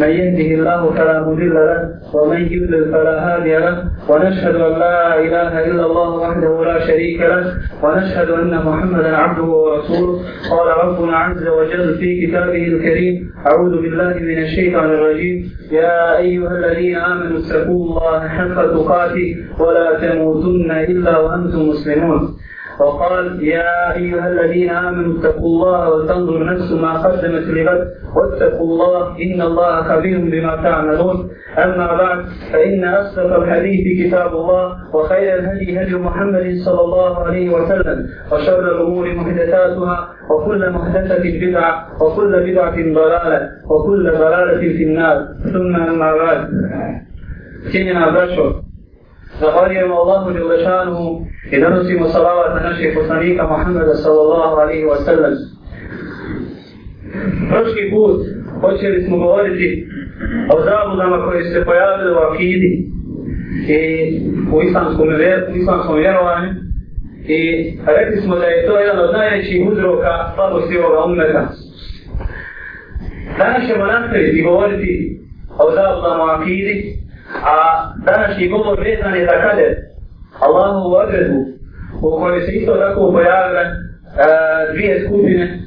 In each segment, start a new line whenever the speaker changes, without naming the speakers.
من يهده الله فلا مضل له ومن يضلل فلا هادي له ونشهد أن لا إله إلا الله وحده لا شريك له ونشهد أن محمدا عبده ورسوله. قال ربنا عز وجل في كتابه الكريم أعوذ بالله من الشيطان الرجيم. يا أيها الذين آمنوا اتقوا الله حق تقاته ولا تموتن إلا وأنتم مسلمون. وقال يا أيها الذين آمنوا اتقوا الله وتنظر نفس ما قدمت لغد. واتقوا الله إن الله خبير بما تعملون. أما بعد فإن أصدق الحديث كتاب الله وخير الهدي هدي محمد صلى الله عليه وسلم وشر الأمور محدثاتها وكل محدثة بدعة وكل بدعة ضلالة وكل ضلالة في النار. ثم أما بعد. سيدنا بشر Zahvaljujemo Allahu Đelešanu i donosimo salavat na našeg poslanika Muhammeda sallallahu alaihi wa sallam. Prošli put počeli smo govoriti o zabudama koje se pojavile u akidi i u islamskom, u islamskom vjerovanju i rekli smo da je to jedan od najvećih uzroka slabosti ovoga umeta. Danas ćemo nastaviti govoriti o zabudama u akidi a današnji govor vezan je za kader. Allahu odredbu, u kojoj se isto tako pojavile dvije skupine.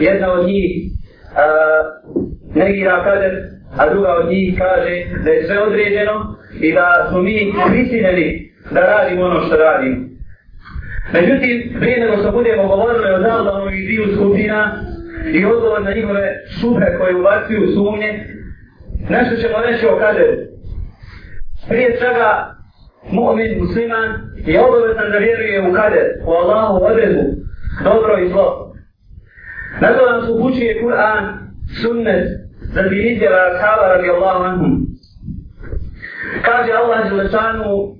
Jedna od njih uh, negira kader a druga od njih kaže da je sve određeno i da smo mi prisiljeni da radimo ono što radimo. Međutim prije nego što budemo govorili o zavljamo i dviju skupina i odgovor na njihove šupe koje ubacuju sumnje nešto ćemo reći o kaderu prije svega mu'min musliman je obavezan da vjeruje u kader, u Allahu odredu, dobro i zlo. Na to nas upućuje Kur'an, sunnet, za bilizjeva ashaba radijallahu anhum. Kaže Allah Želešanu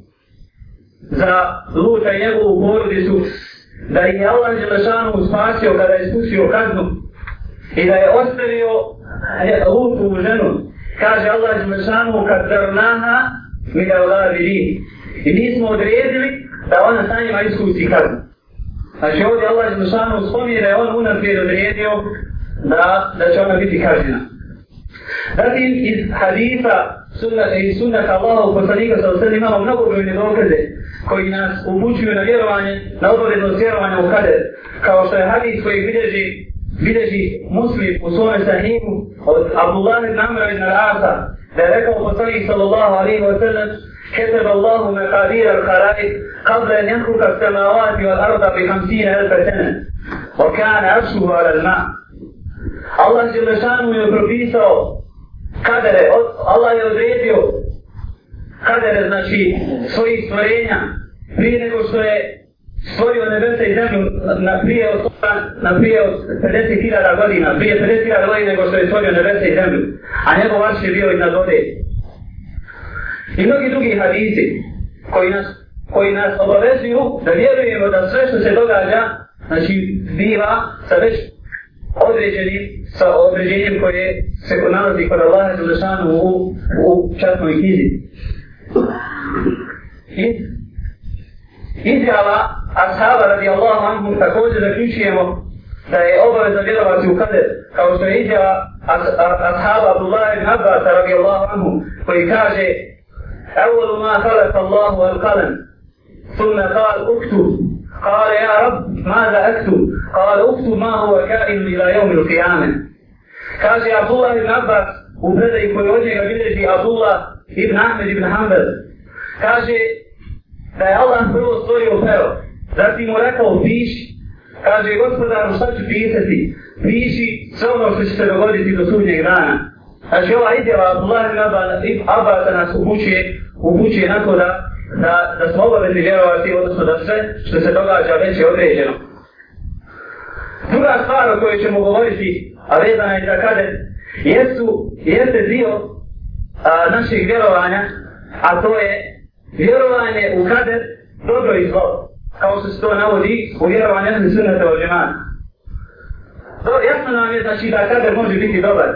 za Luta i njegovu porodicu da je Allah Želešanu spasio kada je spustio kaznu i da je ostavio e, Lutu ženu. Kaže Allah Želešanu kad drnaha mi ga odavili. I mi smo odredili da ona sa njima iskusi kaznu. Znači ovdje Allah je spominje da je on unaprijed odredio da, da će ona biti kažnjena. Zatim iz hadisa sunna, i sunnata Allaha u poslanika sa osred imamo mnogo brojne dokaze koji nas upućuju na vjerovanje, na obaveznost vjerovanja u kader. Kao što je hadis koji bilježi, bilježi muslim u svome sahihu od Abdullah ibn Amra ibn Al-Asa da je rekao poslanik sallallahu alaihi wa sallam كتب الله مقادير الخلائق قبل أن يخلق السماوات والأرض بخمسين ألف سنة وكان عرشه على الماء الله جل شانه يبربيسه kadere, Allah je odredio kadere, znači, svojih stvorenja, prije nego što je stvorio nebesa i zemlju na prije od, na prije od 50.000 godina, prije 50.000 godina nego što je stvorio nebesa i zemlju, a njegov arš je bio iznad vode. I mnogi drugi hadisi koji nas, koji nas obavezuju da vjerujemo da sve što se događa, znači biva sa već određenim, sa određenjem koje se nalazi kod Allaha Đelešanu u, u časnoj knjizi. I izjava ashaba radijallahu anhum također zaključujemo da je obaveza vjerovati u kader, kao što je izjava ashaba Abdullah ibn Abbas radijallahu anhum, koji kaže أول ما خلق الله القلم ثم قال اكتب قال يا رب ماذا اكتب قال اكتب ما هو كائن إلى يوم القيامة kaže Abdullah ibn Abbas u predaj koji od njega bilježi Abdullah ibn Ahmed ibn Hanbal kaže da je Allah prvo stvorio pero zatim mu rekao piši? Kaže gospodaru šta ću pisati? Piši sve ono što će se dogoditi do sudnjeg dana. Znači ova izjava Abdullah ibn Abbas nas upućuje upućuje na to da da, da smo obavezni vjerovati, odnosno da sve što se događa već je određeno. Druga stvar o kojoj ćemo govoriti, a vezana je za kade, jesu, jeste dio a, naših vjerovanja, a to je vjerovanje u kader dobro i zlo, kao što se to navodi u vjerovanju jedne sunnete od džemana. To jasno nam je znači da kader može biti dobar.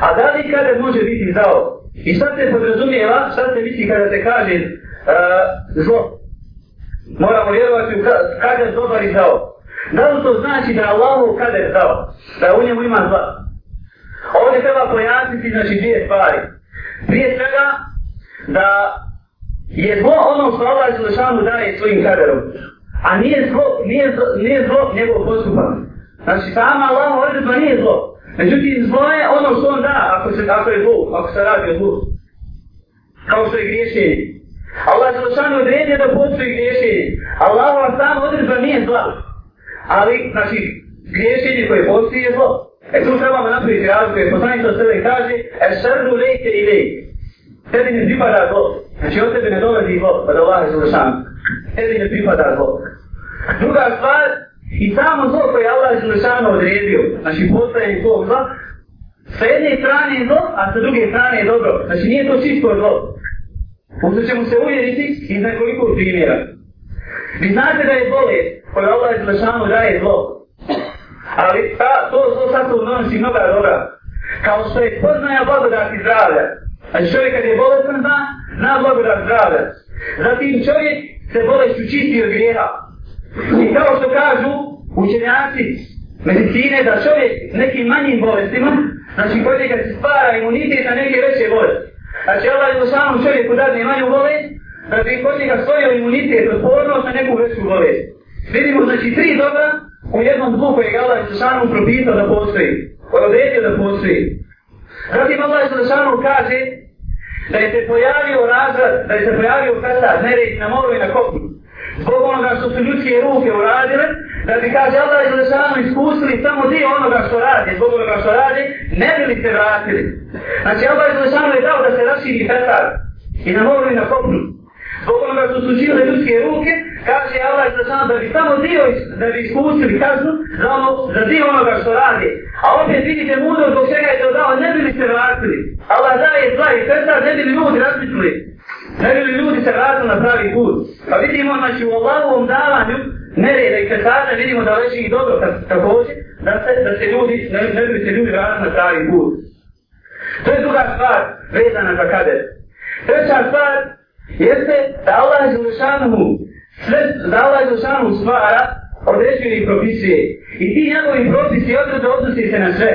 A da li kader može biti zao? I šta se podrazumijeva, šta se misli kada se kaže uh, eh, zlo? Moramo vjerovati u kader dobar i zao. Da li to znači da Allahu kader zao? Da u njemu ima zla? Ovdje treba pojasniti znači dvije stvari. Prije svega da je zlo ono što Allah Đelešanu daje svojim kaderom. A nije zlo, nije zlo, nije zlo njegov postupak. Znači sama Allah odredba nije zlo. Međutim, zlo je ono što on da, ako, se, ako je zlo, ako se radi o zlu. Kao što je griješenje. Allah Đelešanu odredio da postoji griješenje. Allah sama odredba nije zlo. Ali, znači, griješenje koje postoji je zlo. E tu trebamo napraviti razliku, jer poslanik sa sebe kaže, e šrdu lejte i lejte. Tebi ne pripada zlo. Znači, od tebe ne dolazi zlo, pa da Allah je zlošan. Tebi ne pripada zlo. Druga stvar, i samo zlo koje je Allah je odredio, znači, postoje svog zla, sa jedne strane je zlo, a sa druge strane je dobro. Znači, nije to čisto zlo. Ušto ćemo se uvjeriti iz nekoliko primjera. Vi znate da je bolest koje Allah je zlošanu daje zlo. Ali ta, to zlo sad se donosi mnoga dobra. Kao što je poznaja blagodati zdravlja. Znači čovjek kad je bolestan zna, zna blagodat zdravlja. Zatim čovjek se bolest učisti od grijeha. I kao što kažu učenjaci medicine da čovjek nekim manjim bolestima, znači koji kad se stvara imunitet na neke veće bolesti. Znači Allah je u samom čovjeku dadne manju bolest, da bi kod njega stvorio imunitet, otpornost na neku veću bolest. Vidimo znači tri dobra u jednom zlu kojeg Allah je samom propisao da postoji. Koji odredio da postoji. Zatim Allah je Zalešanu kaže da je se pojavio razrad, da je se pojavio fesad, nered na moru i na kopnu. Zbog onoga što su ljudske ruke uradile, da bi kaže Allah i Zalešanu ispustili samo dio onoga što radi, zbog onoga što radi, ne bi li se vratili. Znači Allah i Zalešanu je dao da se raširi fesad i na moru i na kopnu. Zbog onoga što su činile ljudske ruke, kaže Allah za sam da bi samo dio, da bi iskusili kaznu za, ono, za dio onoga što radi. A opet vidite mudro zbog čega je to dao, ne bili se vratili. Allah daje zla i srca, ne bili ljudi razmislili. Ne bili ljudi se vratili na pravi put. Pa vidimo, znači u Allahovom davanju, nereda i fesada, vidimo da leži i dobro također, da se, da se ljudi, ne, ne bi se ljudi vratili na pravi put. To je druga stvar vezana za kader. Treća stvar jeste da Allah je sve da Allah je stvara određeni propisije. I ti njegovi propisi i odrede odnosi se na sve.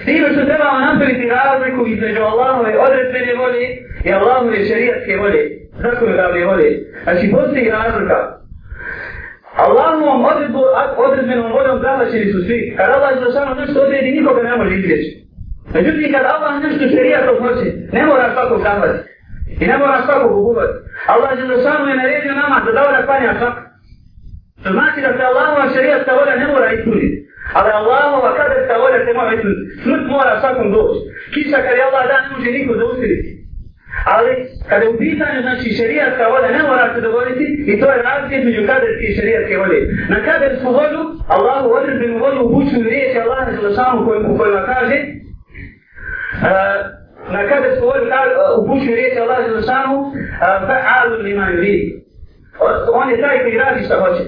S tim što trebamo napraviti razliku između Allahove odredbene volje i Allahove šarijatske volje. Zakonodavne volje. Znači postoji razlika. Allahovom odredbu, odredbenom voljom zahvaćeni su svi. Kad Allah je zlušano nešto odredi, nikoga ne može izvjeći. Međutim, kad Allah nešto šarijatom hoće, ne mora svakog zahvatiti. I ne mora svakog ugubati. Allah je zlušano je naredio nama da dobro klanja svaka. To znači da se Allahova šarijatska volja ne mora ispuniti. Ali Allahova kaderska volja se mora ispuniti. Smrt mora svakom doći. Kiša kad je Allah da ne može niko zaustaviti. Ali kada je u pitanju znači šarijatska volja ne mora se dogoditi i to je razlika između kaderske i šarijatske volje. Na kadersku volju Allahu odredbenu volju upućuju riječi Allaha za samu u kojima kaže uh, na kadersku volju e, upućuju riječi Allah za samu e, fa'alu lima yuridi. On je taj koji radi šta hoće.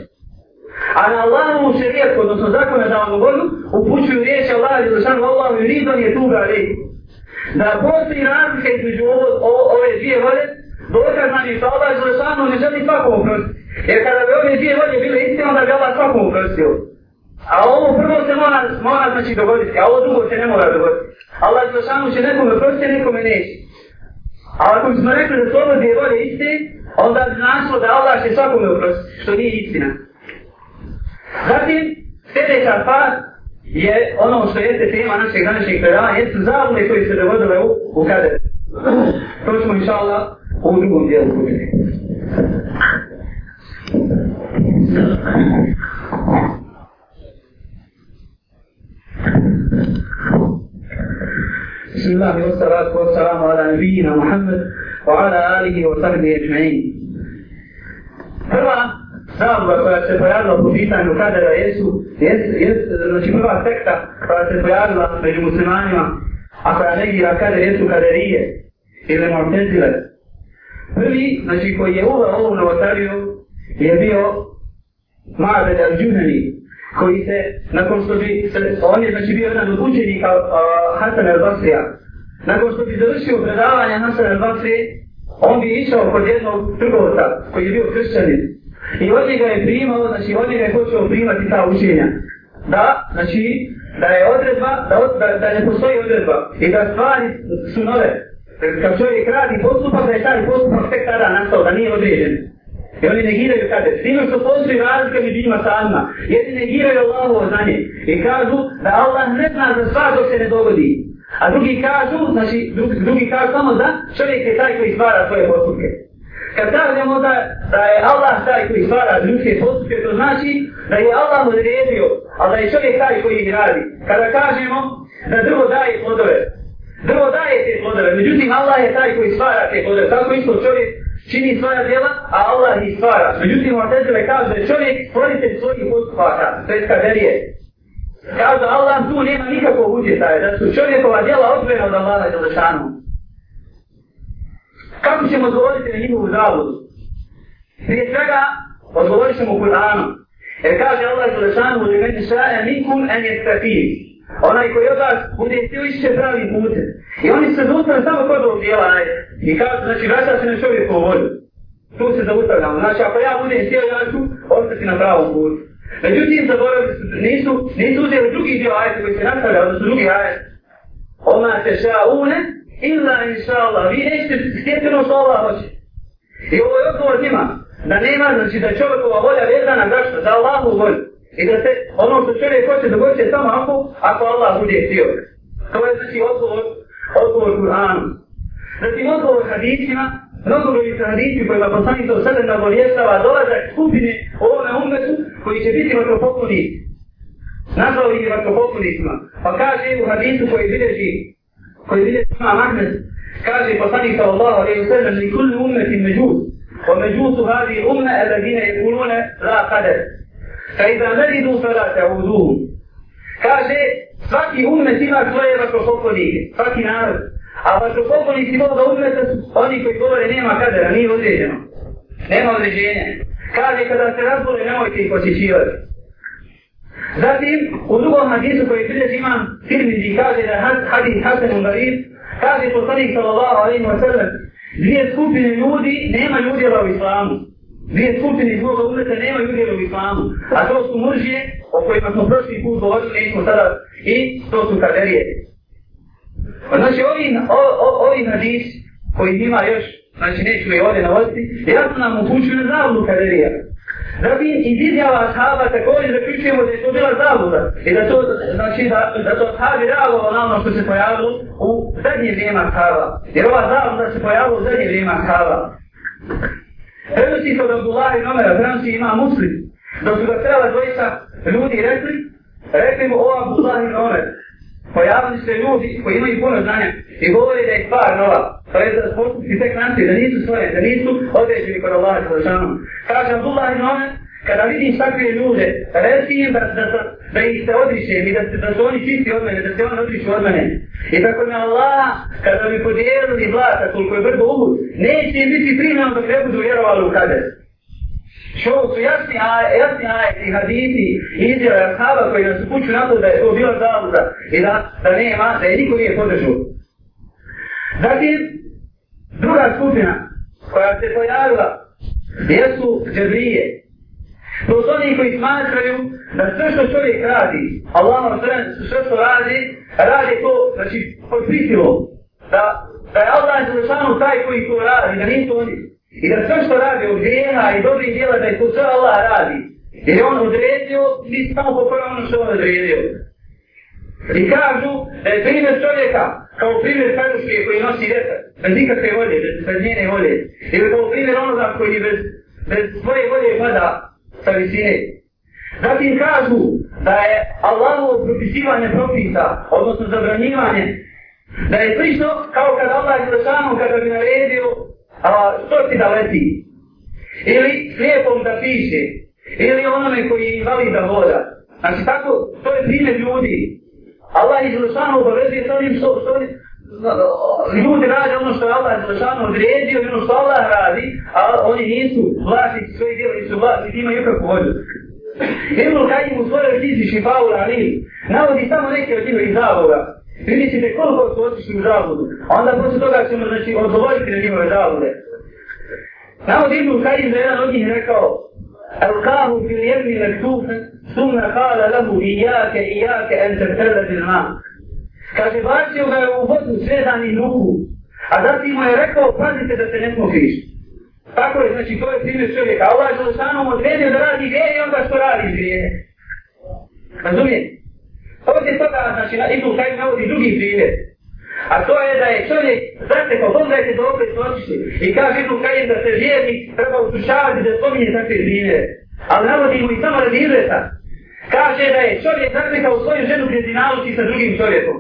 A na Allahovu šerijetu, odnosno zakone za vam volju, upućuju riječi Allah i zašanu Allah i ridon je tuga reći. Da postoji razlika između ove dvije volje, nam je što Allah i zašanu ne želi svakom oprostiti. Jer kada bi ove dvije volje bile istine, onda bi Allah svakom oprostio. A ovo prvo se mora, mora znači dogoditi, a ovo drugo se ne mora dogoditi. Allah i zašanu će nekome prosti, nekome neće. A ako bismo rekli da su dvije volje iste, onda bi značilo da Allah će svakome oprostiti, što nije istina. Zatim, sljedeća stvar je ono što jeste tema našeg današnjeg predavanja, jesu zavode koje se dogodile u, u kader. To ćemo inša Allah u drugom dijelu kubiti. بسم الله والصلاة والسلام على نبينا محمد وعلى آله وصحبه أجمعين. Prva zabluda koja se pojavila po pitanju kadera jesu, jesu, jesu, znači prva sekta koja se pojavila među muslimanima, a koja negira kader jesu kaderije ili mortezile. Prvi, znači koji je uveo ovu novotariju, je bio Ma'bed al-Juhani, koji se, nakon što bi, se, on je znači bio jedan od učenika Hasan al-Basrija, nakon što bi završio predavanje Hasan al-Basrije, on bi išao kod jednog trgovca koji je bio kršćanin i od njega je primao, znači od njega je počeo primati ta učenja. Da, znači, da je odredba, da, da, da ne postoji odredba i da stvari su nove. Kad čovjek radi postupak, da je taj postupak tek tada nastao, da nije određen. I oni negiraju kade. s time što postoji razlika među njima samima, jedni negiraju Allahovo znanje i kažu da Allah ne zna za sva dok se ne dogodi. A drugi kažu, znači, drugi, drugi kažu samo da čovjek je taj koji stvara svoje postupke. Kad kažemo da, da je Allah taj koji stvara ljudske postupke, to znači da je Allah odredio, a da je čovjek taj koji ih radi. Kada kažemo da drvo daje plodove, drvo daje te plodove, međutim Allah je taj koji stvara te plodove. Tako isto čovjek čini svoja djela, a Allah ih stvara. Međutim, on tezile kaže da je čovjek stvoritelj svojih postupaka, to je kaderije. Kaže Allah tu nema nikakvog utjecaja, da su čovjekova djela odvojena od Allaha i Đelešanu. Kako ćemo odgovoriti na njihovu zavodu? Prije svega, odgovorit ćemo Kur'anu. Jer kaže Allah i Đelešanu, u limeni šaja, nikum en je stafir. Onaj koji od vas bude htio išće pravi putem. I oni se zaustavljaju samo kod ovog dijela. I kaže, znači, vraća se na čovjekovu volju. Tu se zaustavljamo. Znači, ako ja budem htio, ja ću ostati na pravom putu. Međutim, zaboravili su, nisu, nisu uzeli drugi dio ajeta koji se nastavlja, odnosno drugi ajet. Oma se šaune, illa inša Allah, vi nećete htjeti ono što Allah hoće. I ovo je odgovor njima, da nema, znači da čovjekova volja vezana zašto, za Allahu volju. I da se ono što čovjek hoće dogodit će samo ako, ako Allah bude htio. To je znači odgovor, odgovor Kur'anu. Zatim odgovor hadisima, mnogo broji se hadisi kojima poslani to sebe nagovještava dolazak skupine u ovome umetu koji će biti vatropoklonici. Nazvao ih vatropoklonicima. Pa kaže u hadisu koji bilježi koji vidje ima Ahmed, kaže poslanik sallallahu alaihi wa sallam, li kulli ummeti međus wa međutu hadi umme alladine jekulune la kader. Ka iza meridu fela ta'uduhum. Kaže, svaki ummet ima svoje vatropokolike, svaki narod. A vatropokoliki ovoga ummeta su oni koji govore nema kadera, nije određeno. Nema određenja. Kaže, kada se razbole, nemojte ih posjećivati. Zatim, u drugom hadisu koji bilježi imam Tirmizi kaže da had, hadis Hasan Ungarib, kaže poslanik sallallahu alaihi wa sallam, dvije skupine ljudi nema ljudi u islamu. Dvije skupine iz Boga umeta nema udjela u islamu. A to su muržije, o kojima smo prošli put govorili, nismo sada, i to su kaderije. Pa znači, ovim, o, o, ovi hadis koji ima još, znači neću ih ovdje navoditi, jasno nam upućuju na zavlu kaderija. Zatim iz izjava ashaba također zaključujemo da je to bila zabluda i da to, znači, da, da to ashabi reagovalo na ono što se pojavilo u zadnje vrijeme ashaba. Jer ova zabluda se pojavila u zadnje vrijeme ashaba. Prenosi se od Abdullah i Nomera, prenosi ima muslim. Da su ga trebala dvojica ljudi rekli, rekli mu o Abdullah i Nomer. Pojavili se ljudi koji imaju puno znanja i govori da je stvar nova. To je da postupci tek nastoji, da nisu svoje, da nisu određeni kod Allaha i. Kaže Abdullah i Omer, kada vidim takve ljude, reci im da, da, da, ih se odrišem i da, da su oni čisti od mene, da se oni odrišu od mene. I tako mi Allah, kada bi podijelili vlata koliko je brdo uhud, neće im biti primjeno dok ne budu vjerovali u kader. Što su jasni aje, jasni ajeti i hadisi i izjave ashaba koji nas upuću na to da je to bila zavuda i da, da nema, da je niko nije podržao. Zatim, druga skupina koja se pojavila jesu džebrije. To su oni koji smatraju da sve što čovjek radi, Allah vam sve sve što radi, radi to, znači, pod prisilom. Da, da je Allah je taj koji to radi, da nisu oni. I da sve što radi od grijeha i dobrih djela, da je to sve Allah radi. Jer je on odredio, mi samo pokoja ono što on odredio. I kažu da je primjer čovjeka kao primjer Perušije koji nosi vjetar, bez nikakve volje, bez, bez njene volje. Ili kao primjer onoga koji bez, bez svoje volje pada sa visine. Zatim kažu da je Allahovo propisivanje propisa, odnosno zabranjivanje, da je slično kao kad Allah je zašanom kada bi naredio a, što ti da leti. Ili slijepom da piše. Ili onome koji je invalid da voda. Znači tako, to je primjer ljudi. Allah je Đelešanu obavezuje s onim što, što ljudi radi ono što je Allah Zalašanu odredio i ono što Allah radi, a oni nisu vlasi svoje djela, nisu vlasi, ima nikakvu vođu. Ibn Kajim u svojoj knjizi Šifaul Alim navodi samo neke od njihovih zavoda. Vidjet koliko su otišli u zavodu, a onda poslije toga ćemo znači, odgovoriti na njihove zavode. Navodi Ibn Kajim za jedan od njih rekao, Alkahu fil jemni lektufen, sumna kala lahu ijake, ijake, entertele zilmah kaže bacio ga je u vodu svedanih ruku, a zatim mu je rekao, pazite da se ne smokiš. Tako je, znači, to je primjer čovjeka. Allah je Želešanom odredio da radi grije i onda što radi grije. Razumijete? Ovdje toga, znači, na Ibnu Kajim navodi drugi primjer. A to je da je čovjek zatekao, pogledajte da opet su otišli. I kaže Ibn Kajim da se vjernik treba usušavati da spominje takve primjere. Ali navodi mu i samo radi izreta. Kaže da je čovjek zatekao svoju ženu gdje sa drugim čovjekom.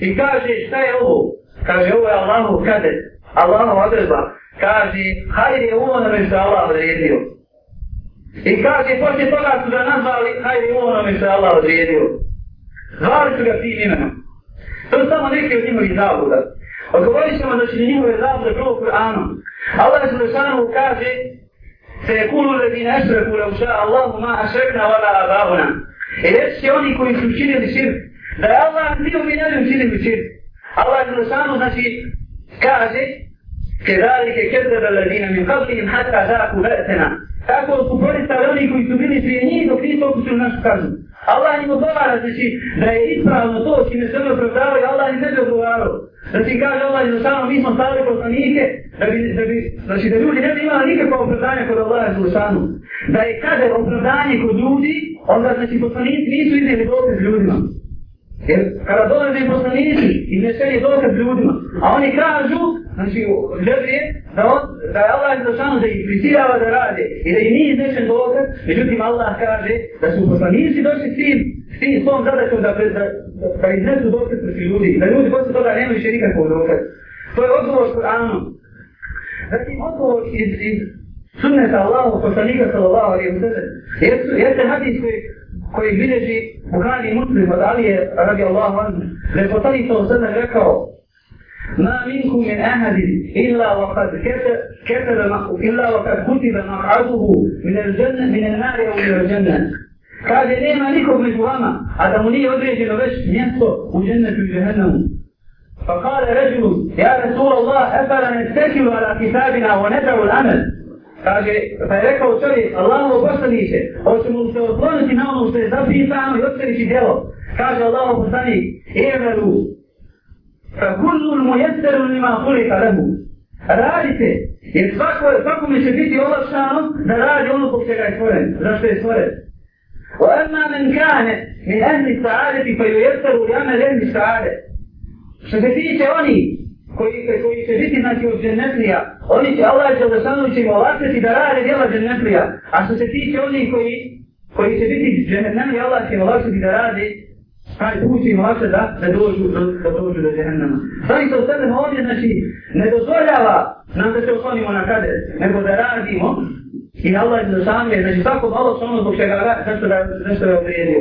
I kaže šta je ovo? Kaže ovo je Allahov kadet, Allahov odredba. Kaže, hajde onome što Allah odredio. I kaže, poslije toga su ga nazvali, hajde onome što Allah odredio. Zvali su ga tim imenom. To su samo neke od njihovih zabuda. Odgovorit ćemo znači, da će njihove zabude prvo Kur'anom. Allah je Zalešanu kaže se je kulu ledi nešreku le uša Allahu ma ašrekna vala abavuna. I reći će oni koji su učinili širk, da je Allah bio mi ne bi učinili širk. Allah je Zalešanu znači kaže كذلك كذب الذين من قبلهم حتى ذاقوا بأسنا tako su koristali oni koji su bili prije njih dok nisu okusili našu kaznu. Allah im odgovara, znači, da je ispravno to čime se oni opravdavaju, Allah im ne bi odgovarao. Znači, kaže Allah, da samo mi smo stavili poslanike, da bi, da bi, znači, da ljudi ne bi imali nikakva opravdanja kod Allaha Zulušanu. Da je kada opravdanje kod ljudi, onda, znači, poslanici nisu iznijeli dokaz ljudima. Jer kada dolaze poslanici, iznešen je dokaz ljudima. A oni kažu, znači, ljubi da, on, da je Allah Zulušanu da ih prisirava da rade i da im nije iznešen dokaz, međutim Allah kaže da su poslanici došli s tim, s tim svom zadaćom da, da, da, da iznesu dokaz protiv ljudi. i Da ljudi posle toga nema više nikakvog dokaz. To je odgovor s Kur'anom. Zatim odgovor iz, iz sunneta Allahu poslanika sallallahu alaihi wa sallam. Jeste hadis koji, koji bilježi Buhari muslim od Alije radi Allahu anhu, lepotani to sada rekao Ma minkum min ahadin illa wa kad ketara illa wa kad kutiba maq'aduhu min al-janna min al nari u min al-janna Kaže, nema nikog među vama, a da mu nije određeno već mjesto u jennetu i jehennemu. Fa kale džehennamu. فقال رجل يا ne الله ala kitabina, o كتابنا وندع العمل o ne pravu l'amen. Kaže, pa je rekao čovjek, Allahovo poslaniće, hoće mu se otkloniti na ono što je zapisano i otvorići djelo. Kaže Allahovo poslanik, everu, fa kullul mu jesteru nima kulika lehu. Radite, jer svako, svakome će biti olakšano da radi ono kog čega je stvoren, zašto je stvoren. وأما من كان من أهل السعادة فييسر لعمل أهل السعادة što se tiče oni koji, koji će biti znači od dženetlija, oni će Allah će da će im olakšati da rade djela dženetlija. a što se tiče oni koji, koji će biti dženetlija, Allah će im olakšati da rade taj put im olakšati da, da dođu, da dođu do džehennama. Sami se u sebe ovdje, znači, ne dozvoljava nam da se oslonimo na kade, nego da radimo I Allah je za sami, znači svako malo što ono zbog čega nešto da, nešto da je odredio.